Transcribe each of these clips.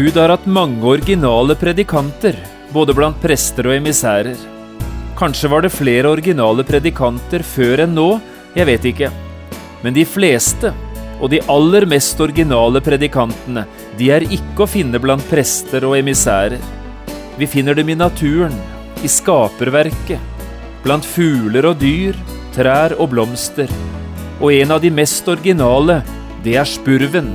Gud har hatt mange originale predikanter, både blant prester og emissærer. Kanskje var det flere originale predikanter før enn nå, jeg vet ikke. Men de fleste, og de aller mest originale predikantene, de er ikke å finne blant prester og emissærer. Vi finner dem i naturen, i skaperverket, blant fugler og dyr, trær og blomster. Og en av de mest originale, det er spurven.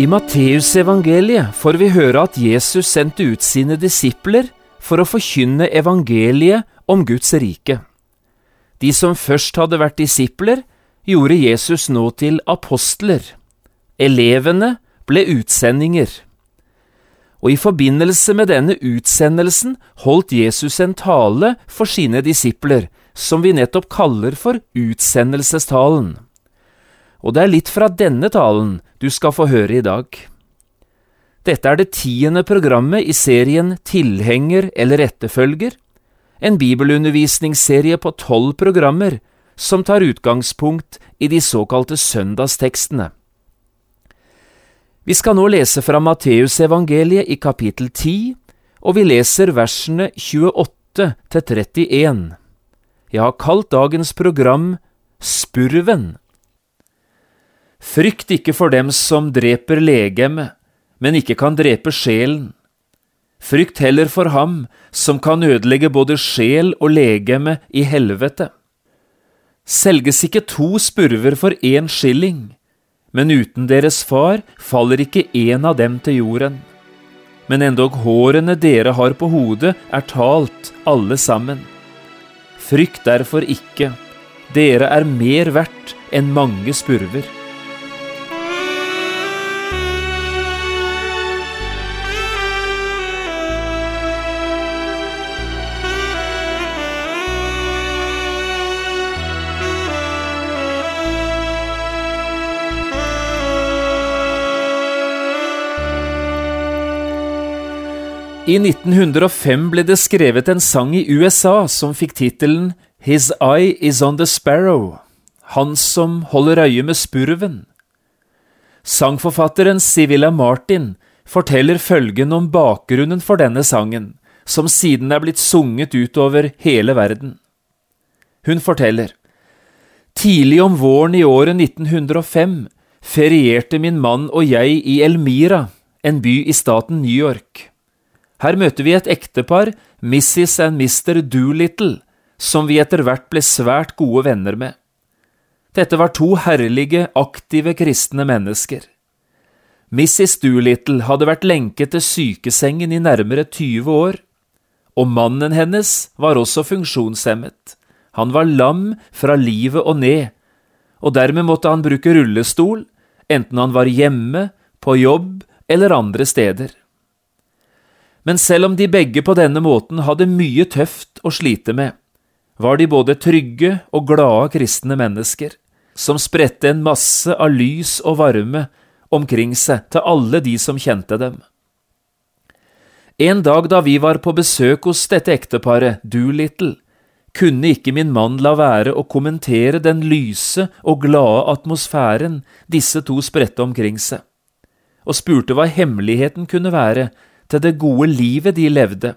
I Matteusevangeliet får vi høre at Jesus sendte ut sine disipler for å forkynne evangeliet om Guds rike. De som først hadde vært disipler, gjorde Jesus nå til apostler. Elevene ble utsendinger. Og i forbindelse med denne utsendelsen holdt Jesus en tale for sine disipler, som vi nettopp kaller for utsendelsestalen. Og det er litt fra denne talen du skal få høre i dag. Dette er det tiende programmet i serien Tilhenger eller etterfølger, en bibelundervisningsserie på tolv programmer som tar utgangspunkt i de såkalte søndagstekstene. Vi skal nå lese fra Matteusevangeliet i kapittel 10, og vi leser versene 28 til 31. Jeg har kalt dagens program Spurven. Frykt ikke for dem som dreper legemet, men ikke kan drepe sjelen. Frykt heller for ham som kan ødelegge både sjel og legeme i helvete. Selges ikke to spurver for én skilling, men uten deres far faller ikke én av dem til jorden. Men endog hårene dere har på hodet, er talt, alle sammen. Frykt derfor ikke, dere er mer verdt enn mange spurver. I 1905 ble det skrevet en sang i USA som fikk tittelen His Eye Is On The Sparrow, Han som holder øye med spurven. Sangforfatteren Sivilla Martin forteller følgende om bakgrunnen for denne sangen, som siden er blitt sunget utover hele verden. Hun forteller Tidlig om våren i året 1905 ferierte min mann og jeg i Elmira, en by i staten New York. Her møter vi et ektepar, Mrs. and Mr. Doolittle, som vi etter hvert ble svært gode venner med. Dette var to herlige, aktive kristne mennesker. Mrs. Doolittle hadde vært lenket til sykesengen i nærmere 20 år, og mannen hennes var også funksjonshemmet. Han var lam fra livet og ned, og dermed måtte han bruke rullestol, enten han var hjemme, på jobb eller andre steder. Men selv om de begge på denne måten hadde mye tøft å slite med, var de både trygge og glade kristne mennesker, som spredte en masse av lys og varme omkring seg til alle de som kjente dem. En dag da vi var på besøk hos dette ekteparet, Doolittle, kunne ikke min mann la være å kommentere den lyse og glade atmosfæren disse to spredte omkring seg, og spurte hva hemmeligheten kunne være til det gode livet de levde.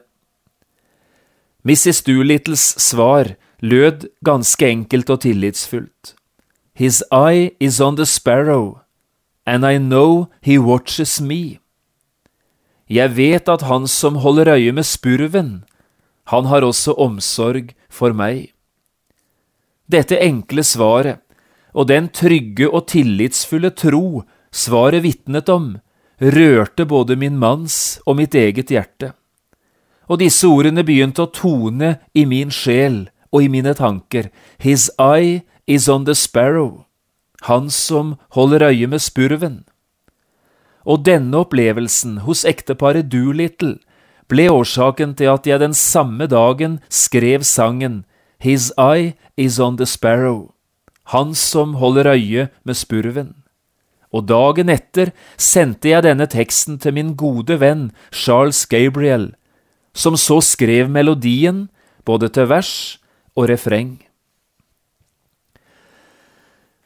Mrs. Doolittles svar lød ganske enkelt og tillitsfullt. His eye is on the sparrow, and I know he watches me. Jeg vet at han som holder øye med spurven, han har også omsorg for meg. Dette enkle svaret, og den trygge og tillitsfulle tro svaret vitnet om, rørte både min manns og mitt eget hjerte. Og disse ordene begynte å tone i min sjel og i mine tanker. His eye is on the sparrow, han som holder øye med spurven. Og denne opplevelsen hos ekteparet Doolittle ble årsaken til at jeg den samme dagen skrev sangen His eye is on the sparrow, han som holder øye med spurven. Og dagen etter sendte jeg denne teksten til min gode venn Charles Gabriel, som så skrev melodien både til vers og refreng.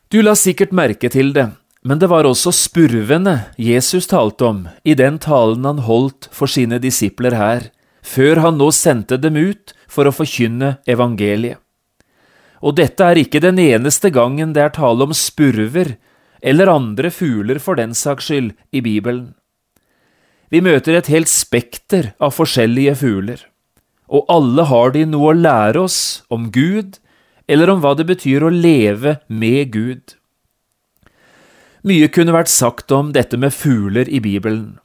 Du la sikkert merke til det, men det var også spurvene Jesus talte om i den talen han holdt for sine disipler her, før han nå sendte dem ut for å forkynne evangeliet. Og dette er ikke den eneste gangen det er tale om spurver, eller andre fugler for den saks skyld, i Bibelen. Vi møter et helt spekter av forskjellige fugler, og alle har de noe å lære oss om Gud, eller om hva det betyr å leve med Gud. Mye kunne vært sagt om dette med fugler i Bibelen,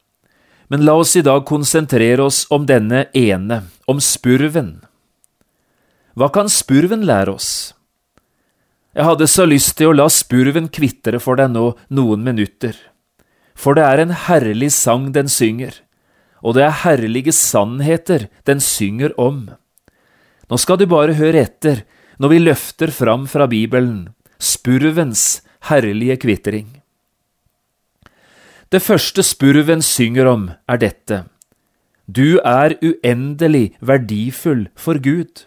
men la oss i dag konsentrere oss om denne ene, om spurven. Hva kan spurven lære oss? Jeg hadde så lyst til å la spurven kvitre for deg nå noen minutter, for det er en herlig sang den synger, og det er herlige sannheter den synger om. Nå skal du bare høre etter når vi løfter fram fra Bibelen spurvens herlige kvitring. Det første spurven synger om, er dette. Du er uendelig verdifull for Gud.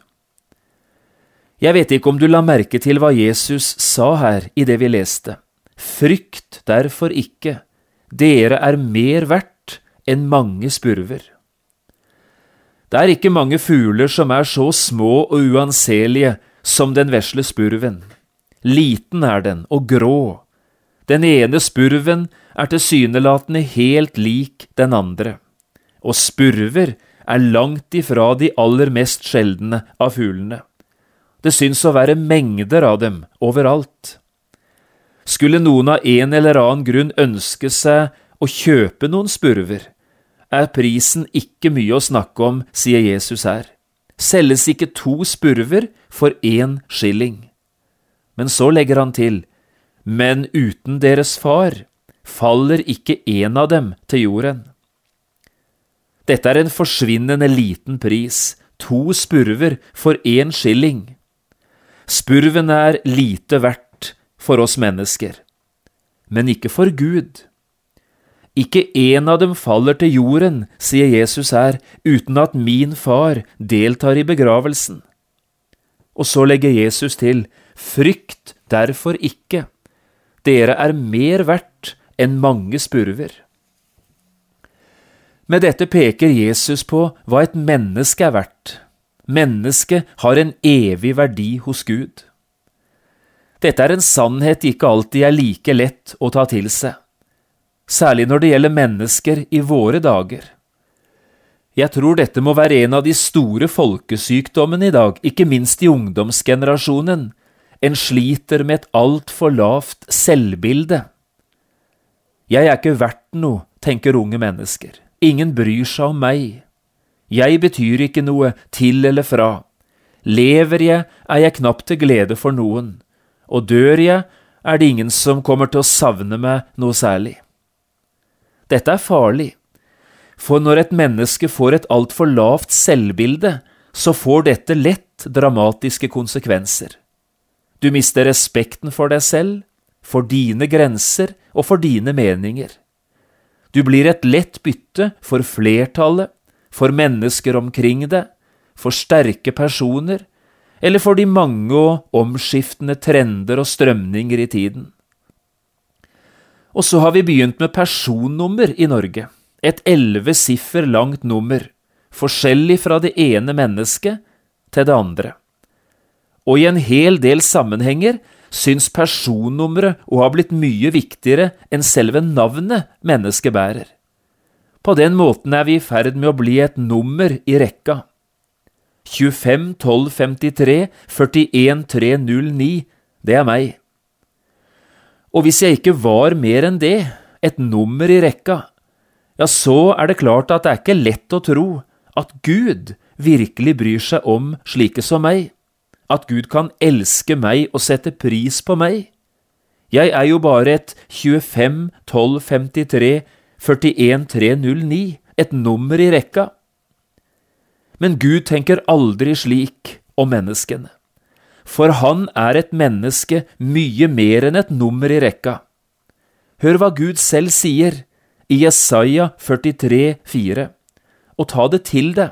Jeg vet ikke om du la merke til hva Jesus sa her i det vi leste. Frykt derfor ikke, dere er mer verdt enn mange spurver. Det er ikke mange fugler som er så små og uanselige som den vesle spurven. Liten er den og grå. Den ene spurven er tilsynelatende helt lik den andre, og spurver er langt ifra de aller mest sjeldne av fuglene. Det syns å være mengder av dem overalt. Skulle noen av en eller annen grunn ønske seg å kjøpe noen spurver, er prisen ikke mye å snakke om, sier Jesus her. Selges ikke to spurver for én skilling. Men så legger han til, men uten deres far faller ikke en av dem til jorden. Dette er en forsvinnende liten pris, to spurver for én skilling. Spurven er lite verdt for oss mennesker, men ikke for Gud. Ikke én av dem faller til jorden, sier Jesus her, uten at min far deltar i begravelsen. Og så legger Jesus til, frykt derfor ikke, dere er mer verdt enn mange spurver. Med dette peker Jesus på hva et menneske er verdt. Mennesket har en evig verdi hos Gud. Dette er en sannhet ikke alltid er like lett å ta til seg, særlig når det gjelder mennesker i våre dager. Jeg tror dette må være en av de store folkesykdommene i dag, ikke minst i ungdomsgenerasjonen. En sliter med et altfor lavt selvbilde. Jeg er ikke verdt noe, tenker unge mennesker. Ingen bryr seg om meg. Jeg betyr ikke noe til eller fra. Lever jeg, er jeg knapt til glede for noen, og dør jeg, er det ingen som kommer til å savne meg noe særlig. Dette er farlig, for når et menneske får et altfor lavt selvbilde, så får dette lett dramatiske konsekvenser. Du mister respekten for deg selv, for dine grenser og for dine meninger. Du blir et lett bytte for flertallet, for mennesker omkring deg, for sterke personer, eller for de mange og omskiftende trender og strømninger i tiden. Og så har vi begynt med personnummer i Norge, et elleve siffer langt nummer, forskjellig fra det ene mennesket til det andre. Og i en hel del sammenhenger syns personnummeret å ha blitt mye viktigere enn selve navnet mennesket bærer. På den måten er vi i ferd med å bli et nummer i rekka. 25 12 53 41 309, det er meg. Og hvis jeg ikke var mer enn det, et nummer i rekka, ja, så er det klart at det er ikke lett å tro at Gud virkelig bryr seg om slike som meg, at Gud kan elske meg og sette pris på meg. Jeg er jo bare et 25 12 53 41 309, et nummer i rekka. Men Gud tenker aldri slik om menneskene. For han er et menneske mye mer enn et nummer i rekka. Hør hva Gud selv sier i Jesaja 43, 4, og ta det til deg.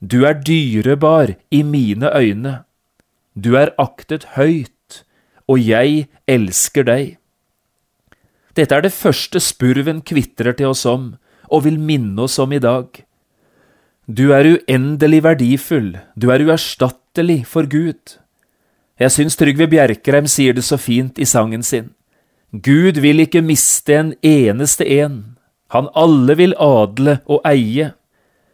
Du er dyrebar i mine øyne, du er aktet høyt, og jeg elsker deg. Dette er det første spurven kvitrer til oss om, og vil minne oss om i dag. Du er uendelig verdifull, du er uerstattelig for Gud. Jeg syns Trygve Bjerkreim sier det så fint i sangen sin. Gud vil ikke miste en eneste en, han alle vil adle og eie,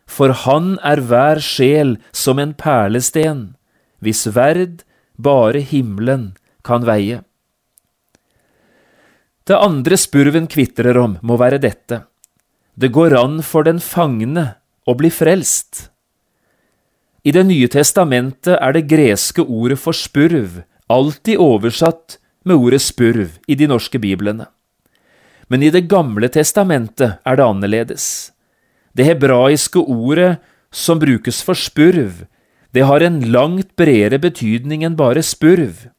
for han er hver sjel som en perlesten, hvis verd bare himmelen kan veie. Det andre spurven kvitrer om, må være dette. Det går an for den fangne å bli frelst. I Det nye testamentet er det greske ordet for spurv alltid oversatt med ordet spurv i de norske biblene. Men i Det gamle testamentet er det annerledes. Det hebraiske ordet som brukes for spurv, det har en langt bredere betydning enn bare spurv.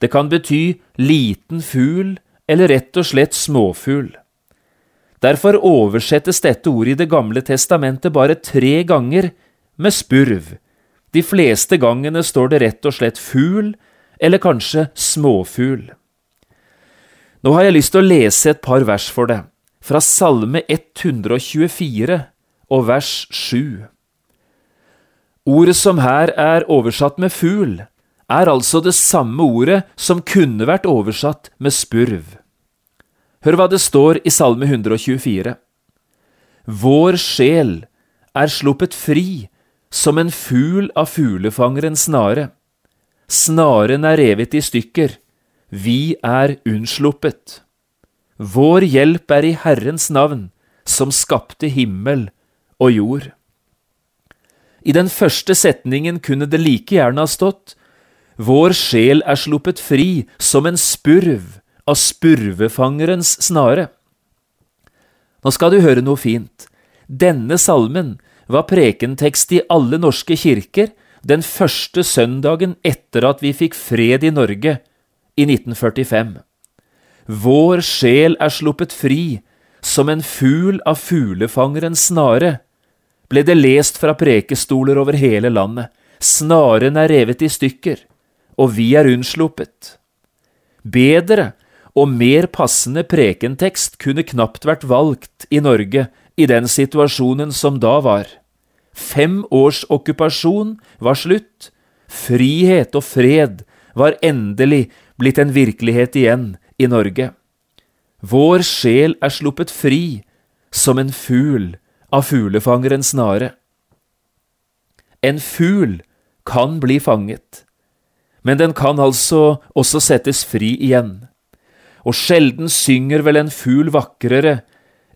Det kan bety liten fugl eller rett og slett småfugl. Derfor oversettes dette ordet i Det gamle testamentet bare tre ganger med spurv. De fleste gangene står det rett og slett fugl, eller kanskje småfugl. Nå har jeg lyst til å lese et par vers for deg, fra Salme 124 og vers 7. Ordet som her er oversatt med fugl, er altså det samme ordet som kunne vært oversatt med spurv. Hør hva det står i Salme 124. Vår sjel er sluppet fri som en fugl av fuglefangerens snare. Snaren er revet i stykker, vi er unnsluppet. Vår hjelp er i Herrens navn, som skapte himmel og jord. I den første setningen kunne det like gjerne ha stått vår sjel er sluppet fri som en spurv av spurvefangerens snare. Nå skal du høre noe fint. Denne salmen var prekentekst i alle norske kirker den første søndagen etter at vi fikk fred i Norge i 1945. Vår sjel er sluppet fri som en fugl av fuglefangerens snare, ble det lest fra prekestoler over hele landet. Snaren er revet i stykker og vi er unnsluppet. Bedre og mer passende prekentekst kunne knapt vært valgt i Norge i den situasjonen som da var. Fem års okkupasjon var slutt, frihet og fred var endelig blitt en virkelighet igjen i Norge. Vår sjel er sluppet fri som en fugl av fuglefangerens snare. En fugl kan bli fanget, men den kan altså også settes fri igjen. Og sjelden synger vel en fugl vakrere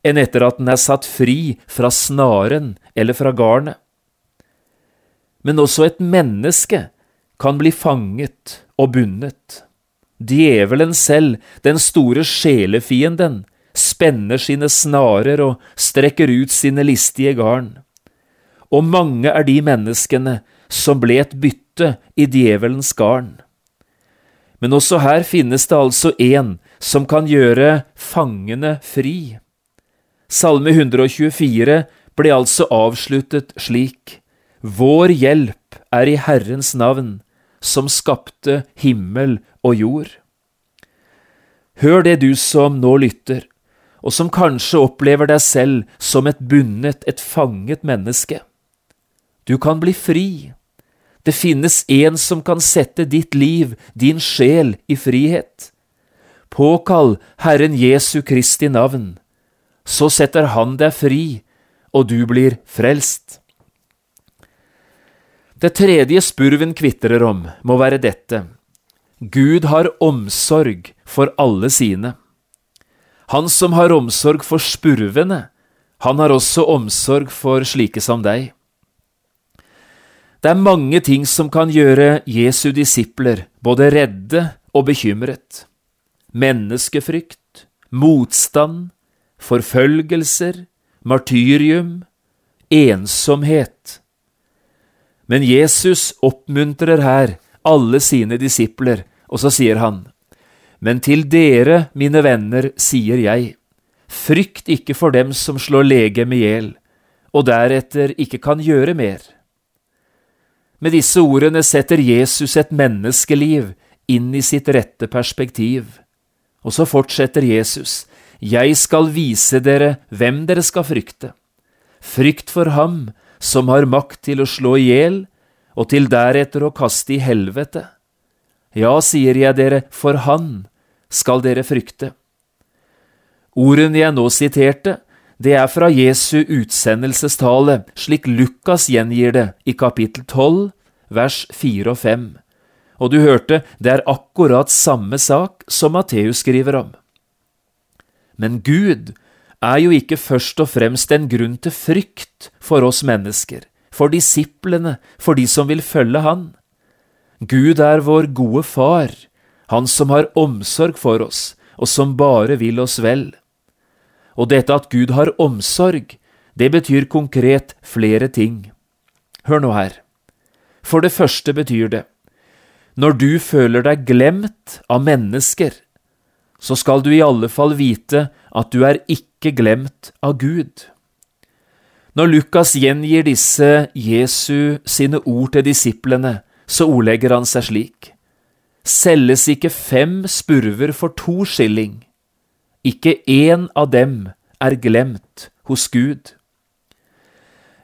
enn etter at den er satt fri fra snaren eller fra garnet. Men også et menneske kan bli fanget og bundet. Djevelen selv, den store sjelefienden, spenner sine snarer og strekker ut sine listige garn. Og mange er de menneskene som ble et bytte i djevelens garn. Men også her finnes det altså en som kan gjøre fangene fri. Salme 124 ble altså avsluttet slik. Vår hjelp er i Herrens navn, som skapte himmel og jord. Hør det, du som nå lytter, og som kanskje opplever deg selv som et bundet, et fanget menneske. Du kan bli fri. Det finnes en som kan sette ditt liv, din sjel, i frihet. Påkall Herren Jesu Kristi navn, så setter Han deg fri, og du blir frelst. Det tredje spurven kvitrer om, må være dette. Gud har omsorg for alle sine. Han som har omsorg for spurvene, han har også omsorg for slike som deg. Det er mange ting som kan gjøre Jesu disipler både redde og bekymret. Menneskefrykt, motstand, forfølgelser, martyrium, ensomhet. Men Jesus oppmuntrer her alle sine disipler, og så sier han, Men til dere, mine venner, sier jeg, frykt ikke for dem som slår legemet i hjel, og deretter ikke kan gjøre mer. Med disse ordene setter Jesus et menneskeliv inn i sitt rette perspektiv. Og så fortsetter Jesus, Jeg skal vise dere hvem dere skal frykte. Frykt for ham som har makt til å slå i hjel, og til deretter å kaste i helvete. Ja, sier jeg dere, for han skal dere frykte. Ordene jeg nå siterte, det er fra Jesu utsendelsestale, slik Lukas gjengir det i kapittel 12, vers 4 og 5. Og du hørte, det er akkurat samme sak som Matteus skriver om. Men Gud er jo ikke først og fremst en grunn til frykt for oss mennesker, for disiplene, for de som vil følge Han. Gud er vår gode far, Han som har omsorg for oss, og som bare vil oss vel. Og dette at Gud har omsorg, det betyr konkret flere ting. Hør nå her. For det første betyr det, når du føler deg glemt av mennesker, så skal du i alle fall vite at du er ikke glemt av Gud. Når Lukas gjengir disse Jesu sine ord til disiplene, så ordlegger han seg slik. Selges ikke fem spurver for to skilling, ikke én av dem er glemt hos Gud.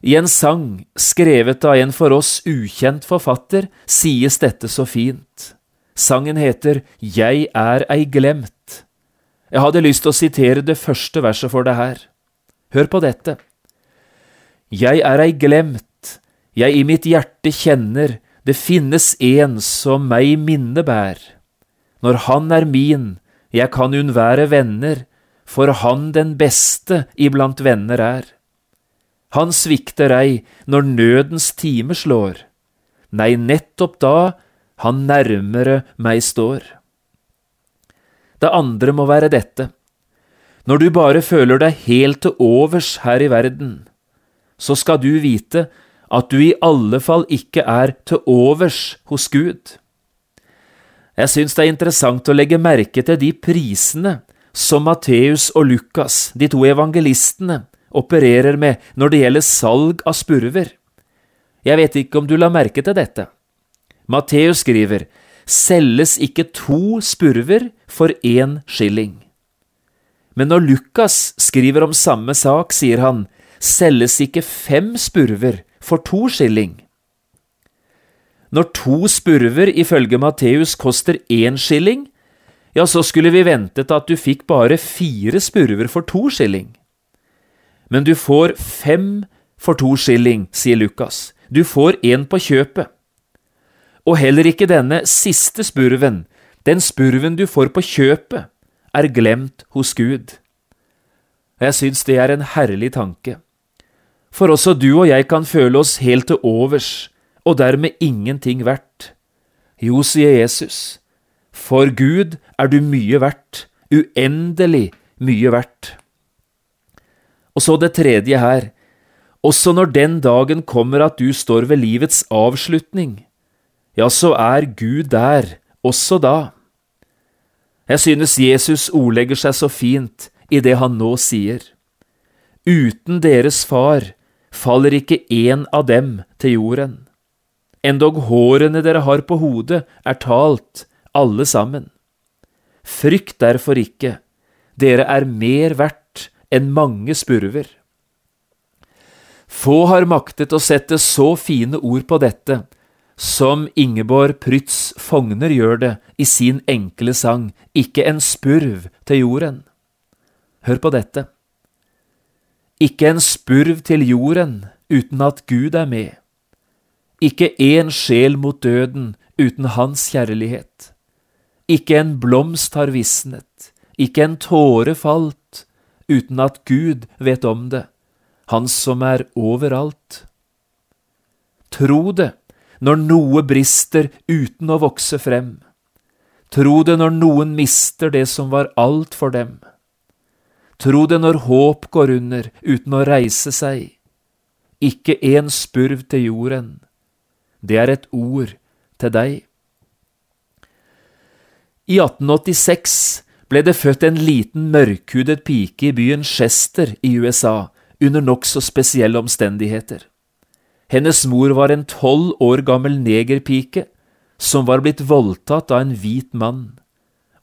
I en sang skrevet av en for oss ukjent forfatter sies dette så fint. Sangen heter Jeg er ei glemt. Jeg hadde lyst til å sitere det første verset for deg her. Hør på dette. Jeg er ei glemt, jeg i mitt hjerte kjenner, det finnes en som meg minne bær. Når han er min, jeg kan unnvære venner, for han den beste iblant venner er. Han svikter ei når nødens time slår, nei, nettopp da han nærmere meg står. Det andre må være dette. Når du bare føler deg helt til overs her i verden, så skal du vite at du i alle fall ikke er til overs hos Gud. Jeg syns det er interessant å legge merke til de prisene som Matteus og Lukas, de to evangelistene, opererer med når det gjelder salg av spurver. Jeg vet ikke om du la merke til dette. Matteus skriver, selges ikke to spurver for én skilling. Men når Lukas skriver om samme sak, sier han, selges ikke fem spurver for to skilling. Når to spurver ifølge Matteus koster én skilling, ja, så skulle vi ventet at du fikk bare fire spurver for to skilling. Men du får fem for to skilling, sier Lukas. Du får en på kjøpet. Og heller ikke denne siste spurven, den spurven du får på kjøpet, er glemt hos Gud. Og Jeg syns det er en herlig tanke. For også du og jeg kan føle oss helt til overs, og dermed ingenting verdt. Jo, sier Jesus, for Gud er du mye verdt, uendelig mye verdt. Og så det tredje her, også når den dagen kommer at du står ved livets avslutning, ja, så er Gud der, også da. Jeg synes Jesus ordlegger seg så fint i det han nå sier. Uten deres far faller ikke én av dem til jorden. Endog hårene dere har på hodet, er talt, alle sammen. Frykt derfor ikke, dere er mer verdt enn mange spurver. Få har maktet å sette så fine ord på dette som Ingeborg Prytz Fogner gjør det i sin enkle sang Ikke en spurv til jorden. Hør på dette. Ikke en spurv til jorden uten at Gud er med. Ikke én sjel mot døden uten Hans kjærlighet. ikke en blomst har visnet, ikke en tåre falt, uten at Gud vet om det, Han som er overalt. Tro det når noe brister uten å vokse frem. Tro det når noen mister det som var alt for dem. Tro det når håp går under uten å reise seg. Ikke en spurv til jorden. Det er et ord til deg. I 1886 ble det født en liten mørkhudet pike i byen Chester i USA under nokså spesielle omstendigheter. Hennes mor var en tolv år gammel negerpike som var blitt voldtatt av en hvit mann,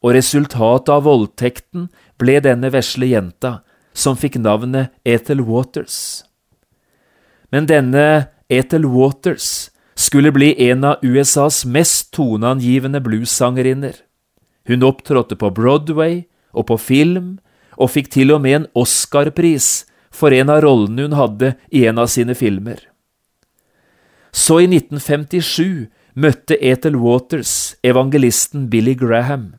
og resultatet av voldtekten ble denne vesle jenta, som fikk navnet Ethel Waters. Men denne Ethel Waters skulle bli en av USAs mest toneangivende bluessangerinner. Hun opptrådte på Broadway og på film, og fikk til og med en Oscar-pris for en av rollene hun hadde i en av sine filmer. Så i 1957 møtte Ethel Waters evangelisten Billy Graham,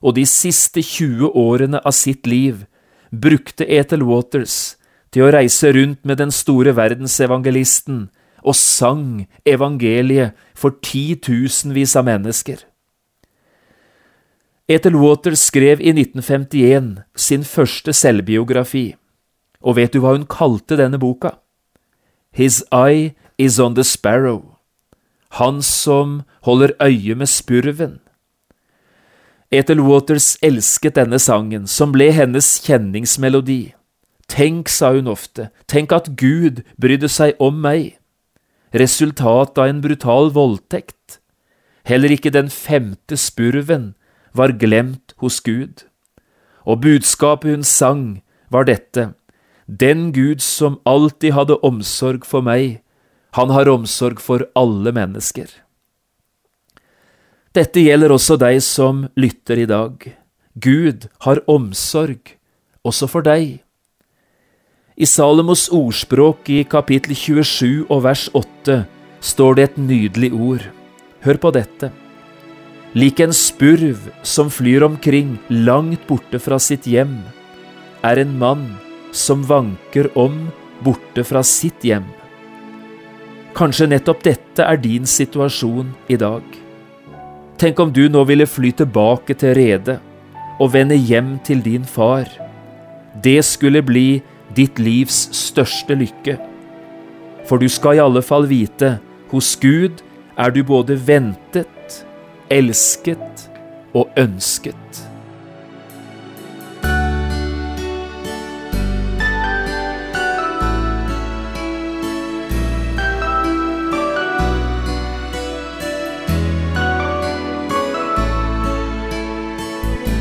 og de siste 20 årene av sitt liv brukte Ethel Waters til å reise rundt med den store verdensevangelisten og sang evangeliet for titusenvis av mennesker. Ethel Waters skrev i 1951 sin første selvbiografi, og vet du hva hun kalte denne boka? His Eye Is On The Sparrow, han som holder øye med spurven. Ethel Waters elsket denne sangen, som ble hennes kjenningsmelodi. Tenk, sa hun ofte, tenk at Gud brydde seg om meg. Resultat av en brutal voldtekt. Heller ikke den femte spurven var glemt hos Gud. Og budskapet hun sang, var dette, Den Gud som alltid hadde omsorg for meg, han har omsorg for alle mennesker. Dette gjelder også deg som lytter i dag. Gud har omsorg også for deg. I Salomos ordspråk i kapittel 27 og vers 8 står det et nydelig ord. Hør på dette lik en spurv som flyr omkring langt borte fra sitt hjem, er en mann som vanker om borte fra sitt hjem. Kanskje nettopp dette er din situasjon i dag. Tenk om du nå ville fly tilbake til redet og vende hjem til din far. Det skulle bli ditt livs største lykke. For du skal i alle fall vite, hos Gud er du både ventet elsket og ønsket.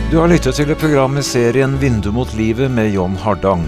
Du har lyttet til et program i serien Vindu mot livet med John Hardang.